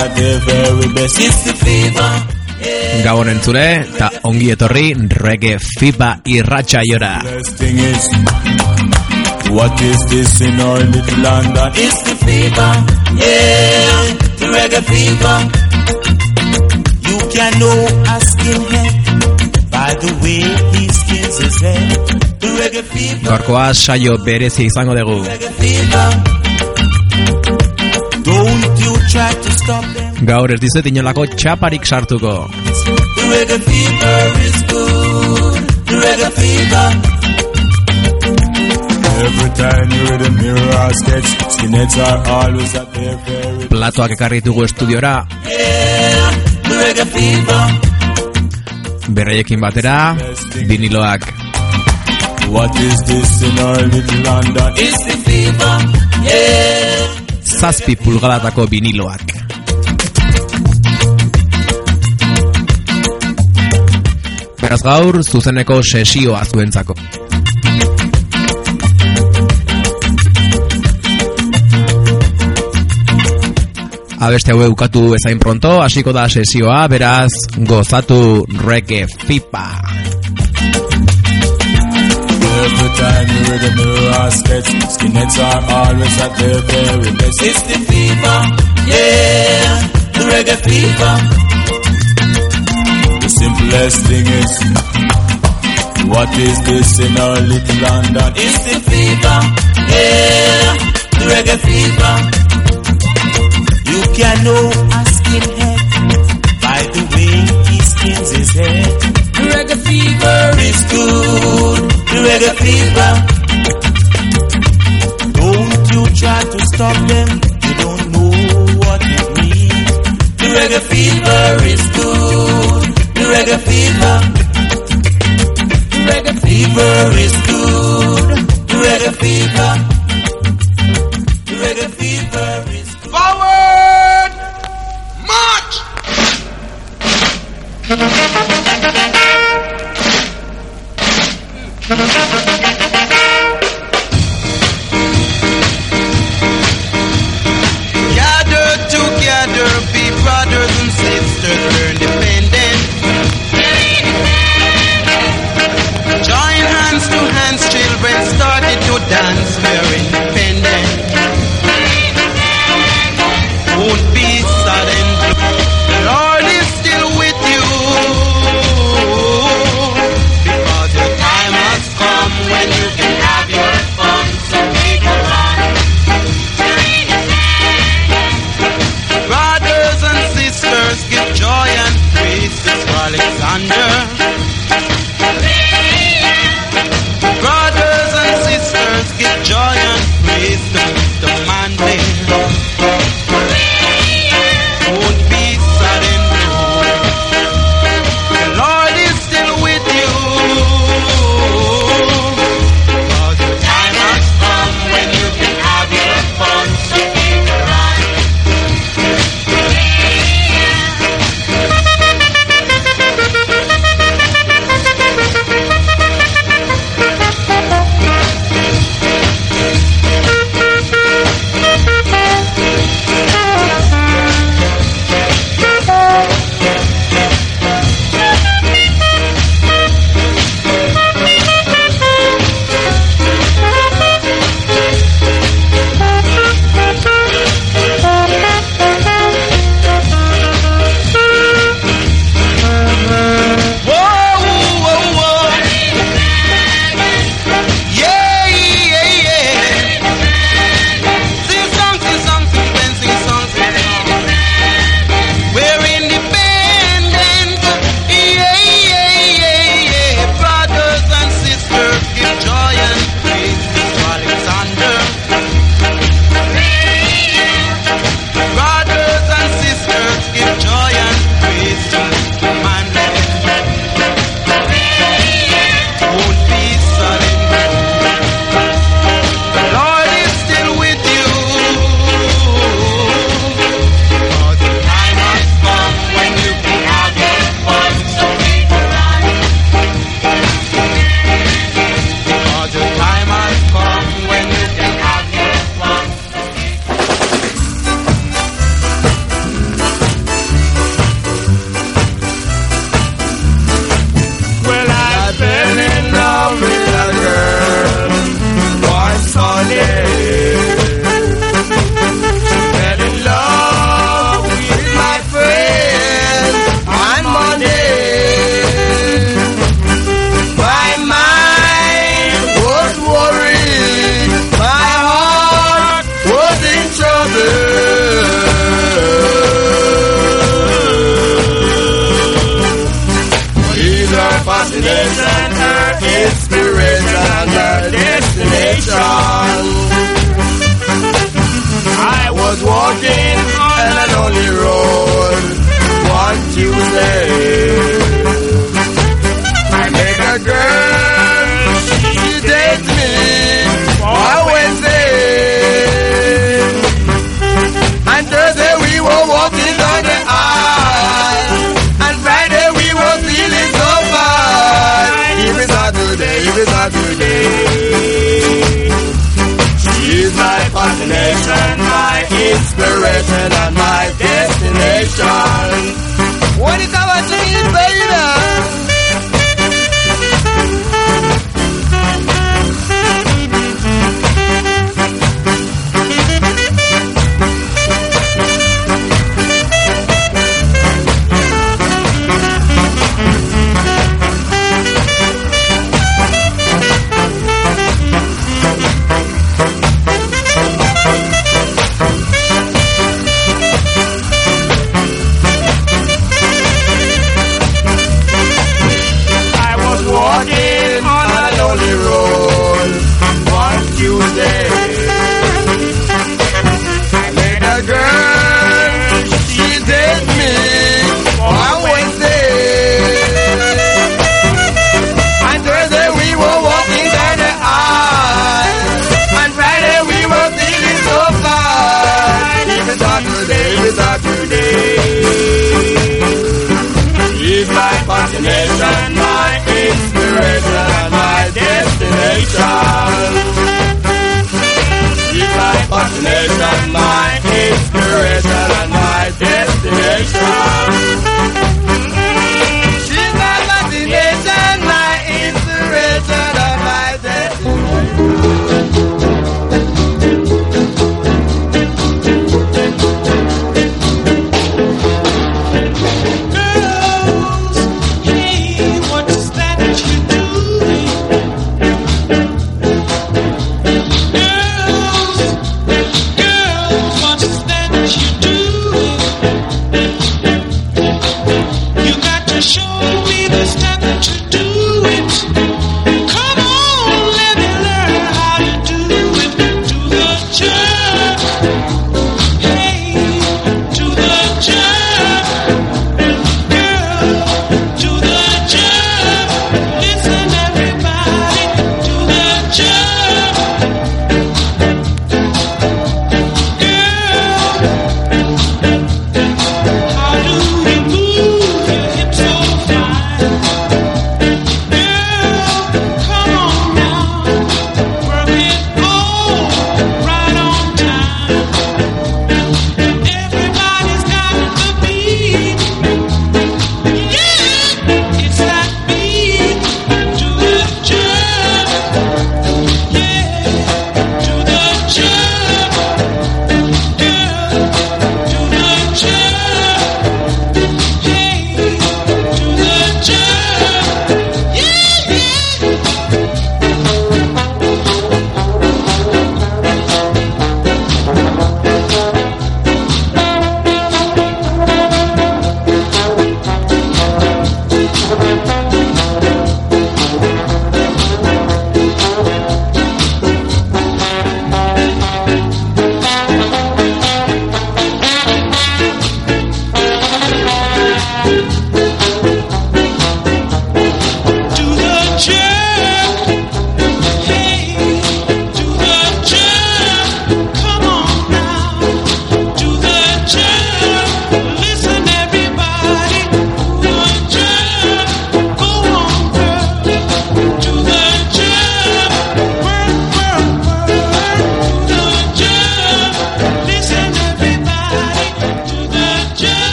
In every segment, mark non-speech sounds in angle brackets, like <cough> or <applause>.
at their very best. It's the fever. Gabon entzule, eta ongi etorri reggae fiba thing is, what is this in our little London? It's the fever. Yeah, the reggae fever. You can know a skinhead by the way he skins his head. The reggae fever. Gaurkoa saio berezi izango dugu. Don't you try to. Gaur ez dizet inolako txaparik sartuko. Platoak ekarri ditugu estudiora. Berreiekin batera, viniloak. What is this in our little London? It's the fever, yeah. Zazpi pulgalatako viniloak. Beraz gaur, zuzeneko sesioa zuentzako. Abeste hau ukatu ezain pronto, hasiko da sesioa, beraz, gozatu reggae fipa. Every time you read a mirror or sketch, skinheads are always at their very best. It's the fever, yeah, the reggae fever. The simplest thing is, what is this in our little London? It's the fever, yeah, the reggae fever. You can know a skinhead by the way he skins his head. The reggae fever is good, the reggae fever. Don't you try to stop them, you don't know what it means. The reggae fever is good, the reggae fever. The reggae fever is good, the reggae fever. Reggae fever is good. Forward! March! <laughs> I make a girl, she dates me always Wednesday. And Thursday we were walking on the aisle. And Friday we were feeling so fine. If it's not today, if it's not today, She's my fascination, my inspiration, and my destination.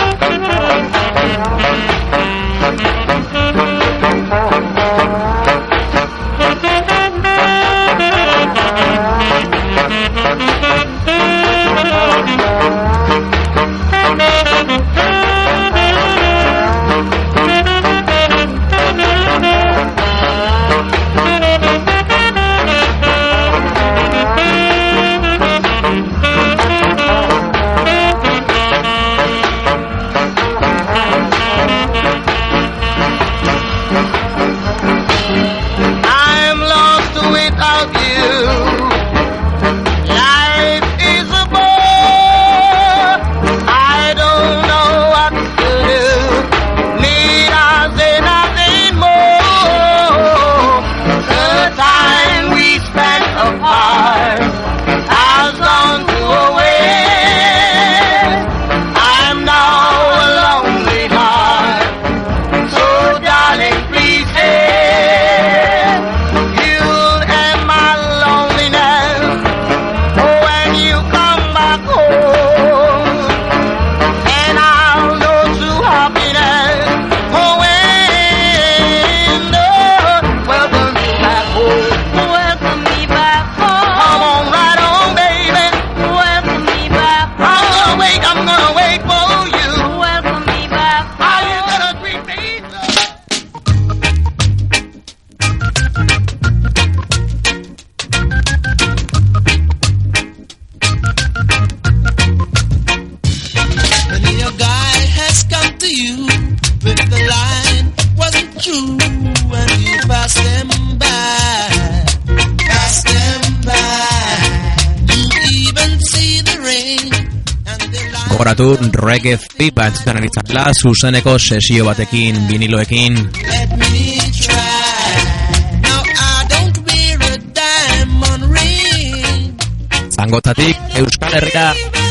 Ha gogoratu Reggae Free Band zanaritzatela zuzeneko sesio batekin viniloekin. Zangotatik Euskal Herria. Euskal Herria.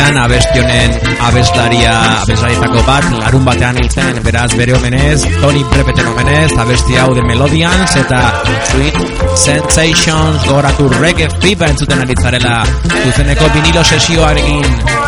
batean abestionen abestaria abestarietako bat larun batean hiltzen beraz bere omenez Tony Prepeten omenez abesti hau de Melodians eta Sweet Sensations goratu reggae fipa entzuten aritzarela duzeneko vinilo sesioarekin.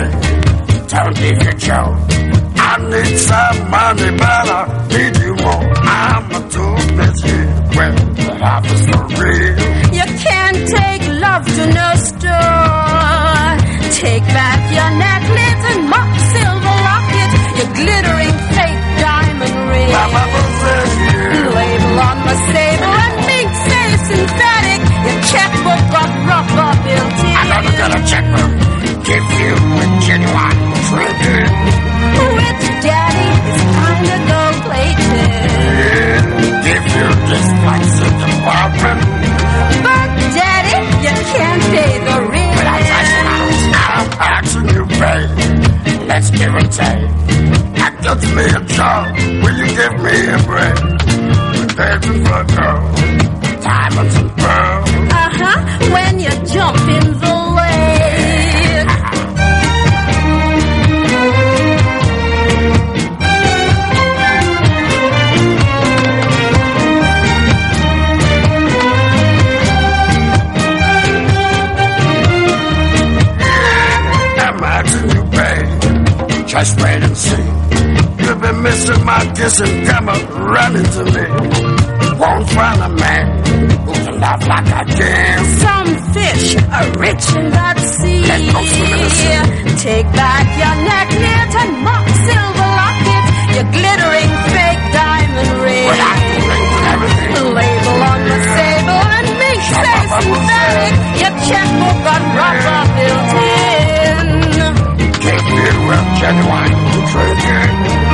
Begging you, babe. Don't leave your Joe. I need some money, but I need you more. I'm a too busy when the love is for real. You can't take love to no store. Take back your necklace and mock silver locket, your glittering fake diamond ring. My mama says. Label on my sable and mink say synthetic. Your checkbook got rubber built in. I never got a checkbook. This in department. But daddy, you can't pay the rent. But I I'm asking you, babe. Let's give and take. That gets me a job. Will you give me a break? We're dancing for gold. Diamonds and pearls. Uh-huh, when you jump in the Just wait and see. You've been missing my kissing. Come up running to me. Won't find a man who can laugh like I can. Some fish are rich in that sea. Let's go swim in the sea. Take back your necklace and mock silver locket, your glittering fake diamond ring. But I can. Label on the sable and make Shut say up, I will synthetic. Your checkbook got rubber built you a genuine tribute.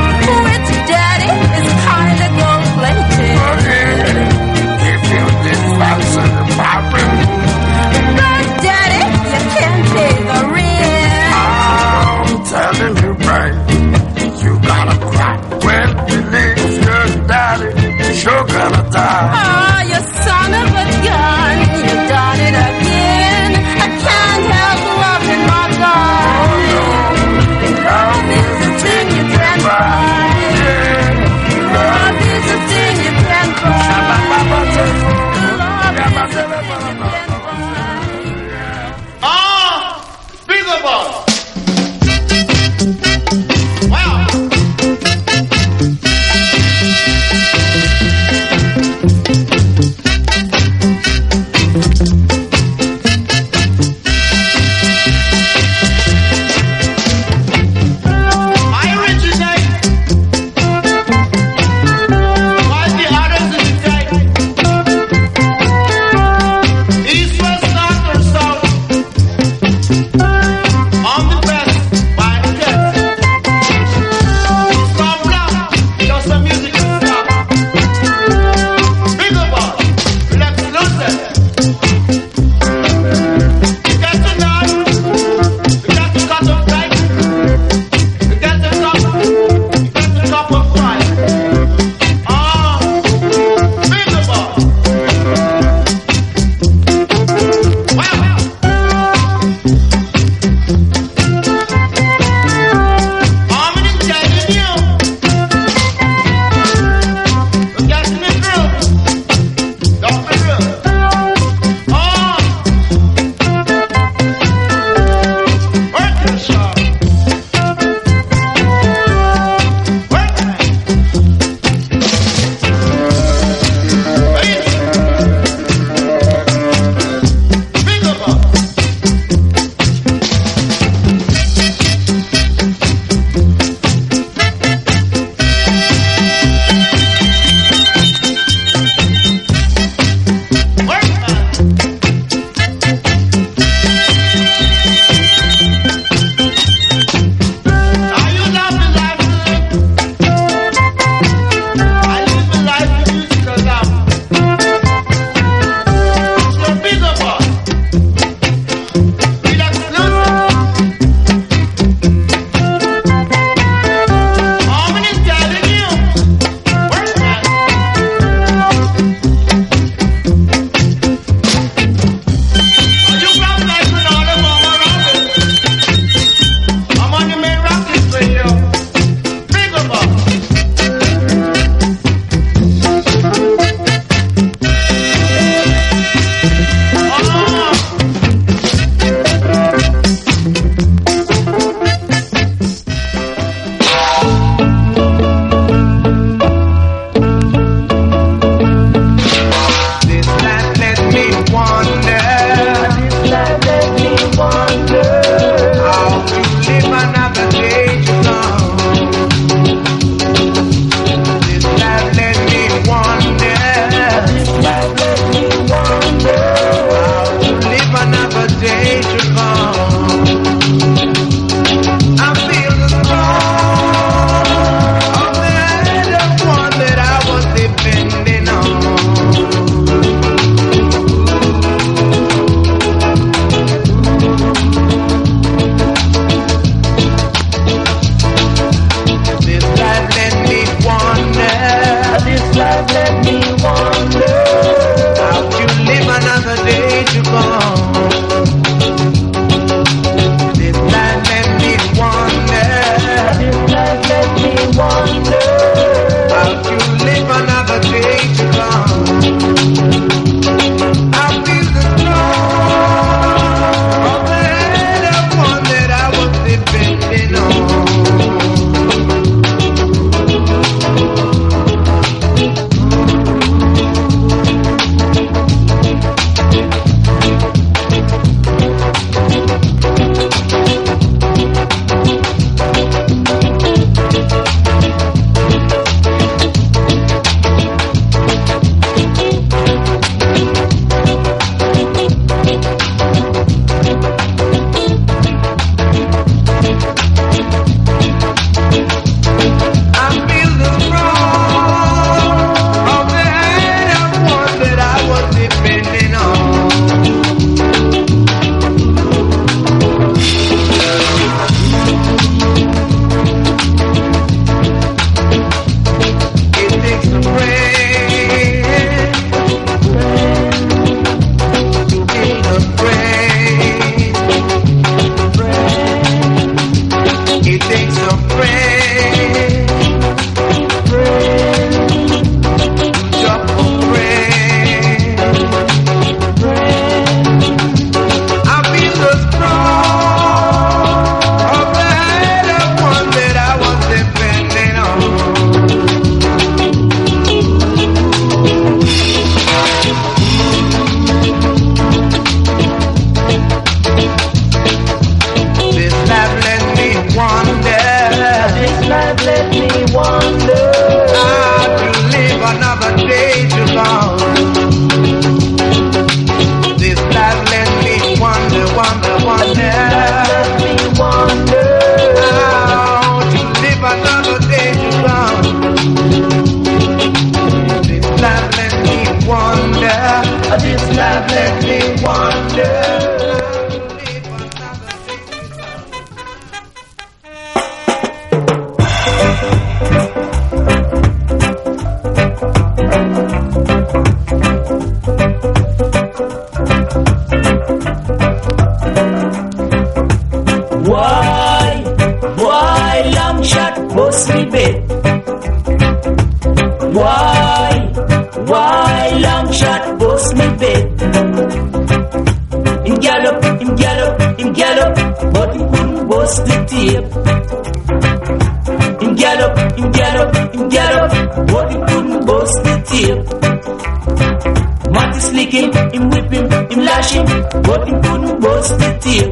flashing, working to no boss tear.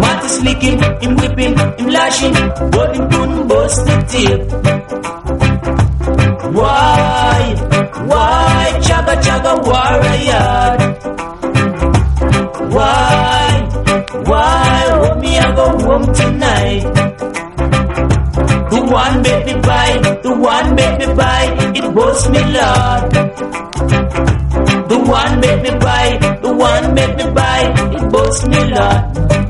Matt is licking, him whipping, him lashing, working to no the tear. Why, why, chugga chugga warrior? Why, why, want me I go home tonight? The one make me buy, the one make me buy, it was me lord one make me buy, the one make me buy, it busts me lot.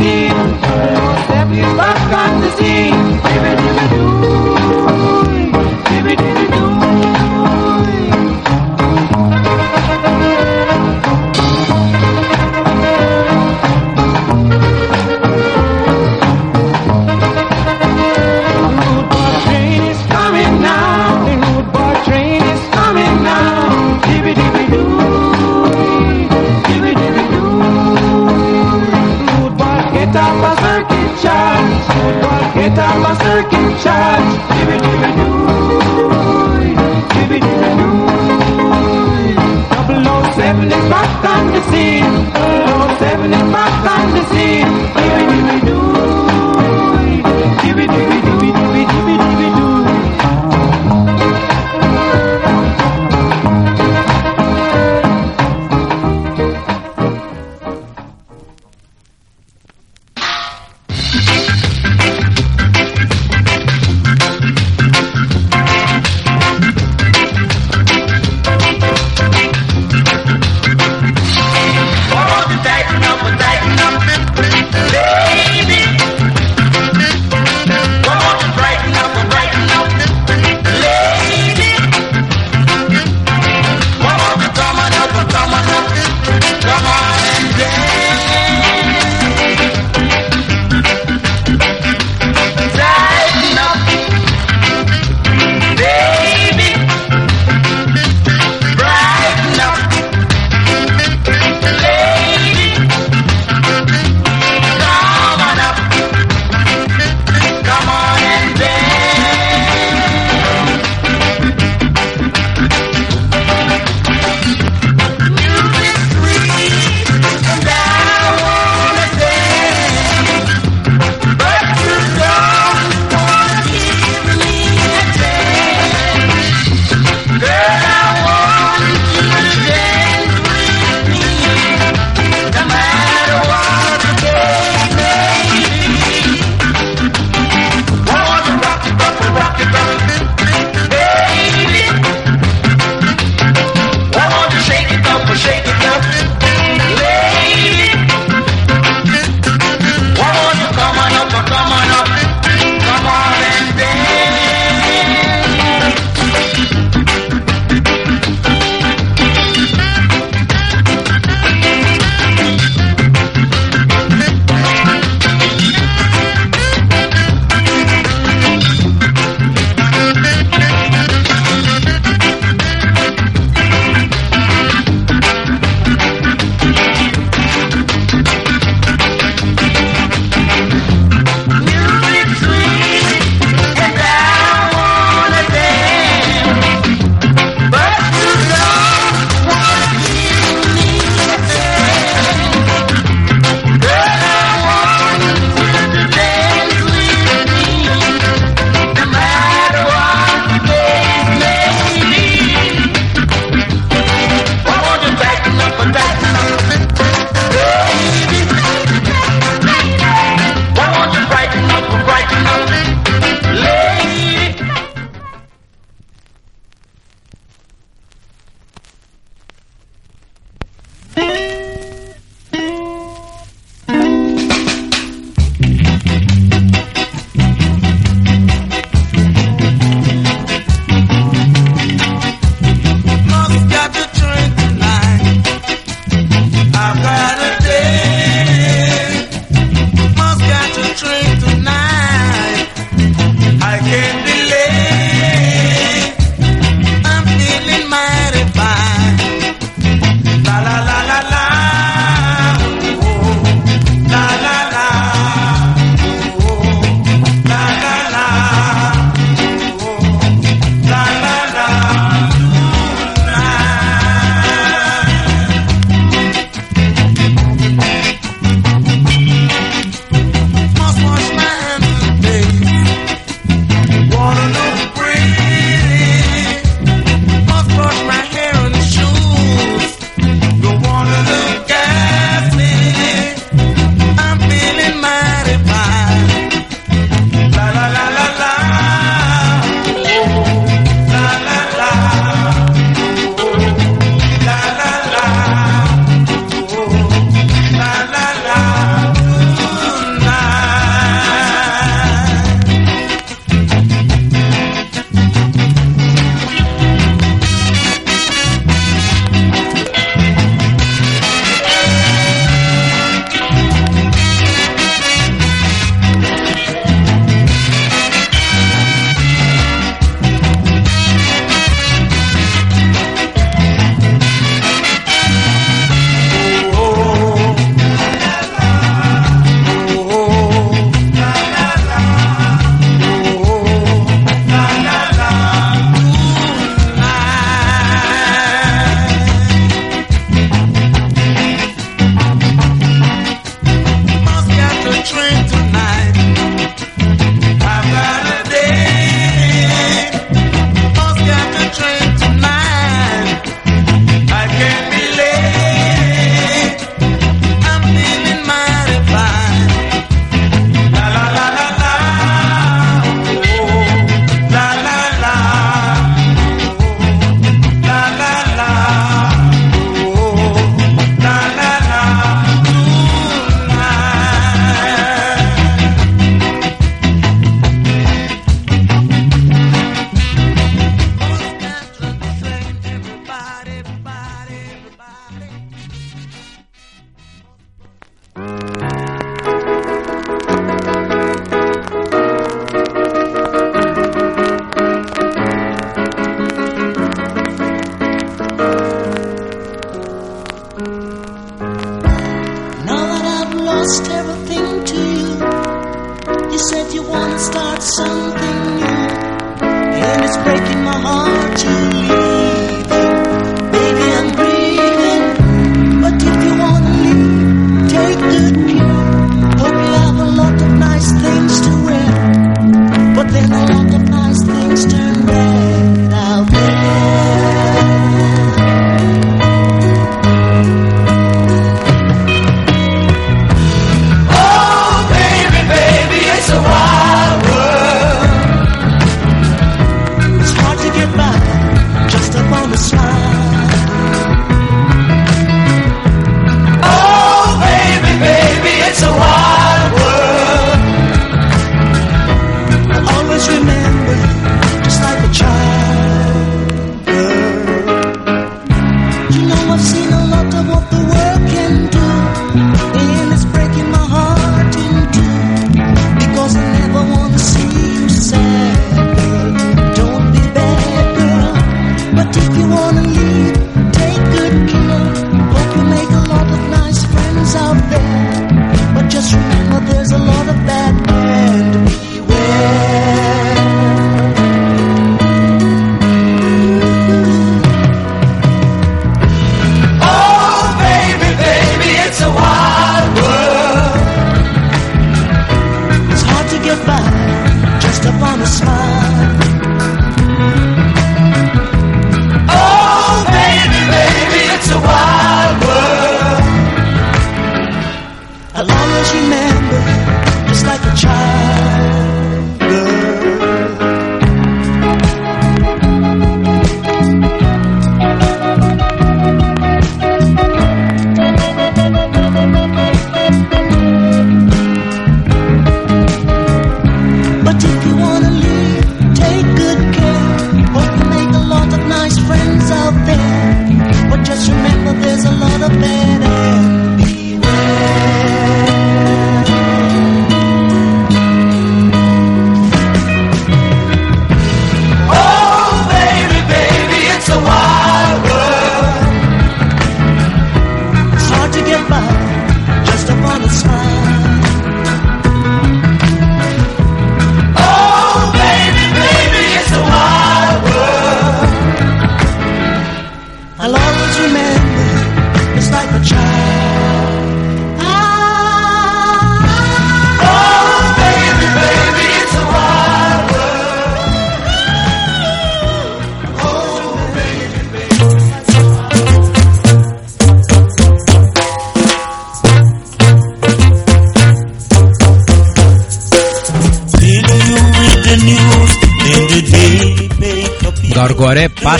Thank you.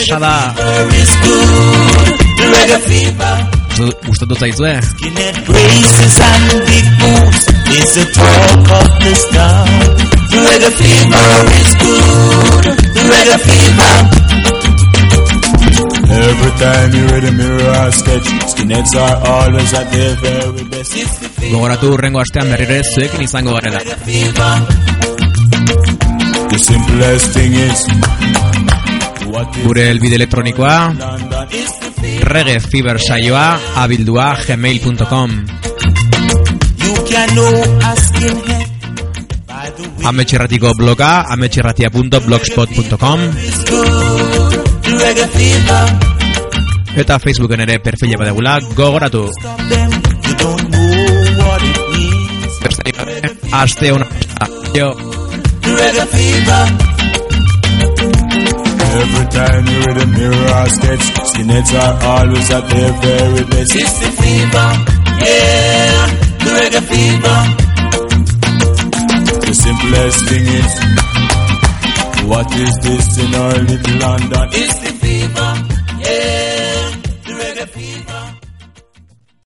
erraza da. Gustatu zaitu, eh? Every time you read a mirror I are always at their very best. Gogoratu urrengo astean berrire zuekin izango garela. The simplest thing is gure elbide elektronikoa rege fiber saioa abildua gmail.com ametxerratiko bloga ametxerratia.blogspot.com eta Facebooken ere perfila badagula gogoratu Aste una Yo. Reggae fever. Every time you read the mirror or sketch, skinheads are always at their very best. It's the fever, yeah, the reggae fever. The simplest thing is, what is this in our little London? It's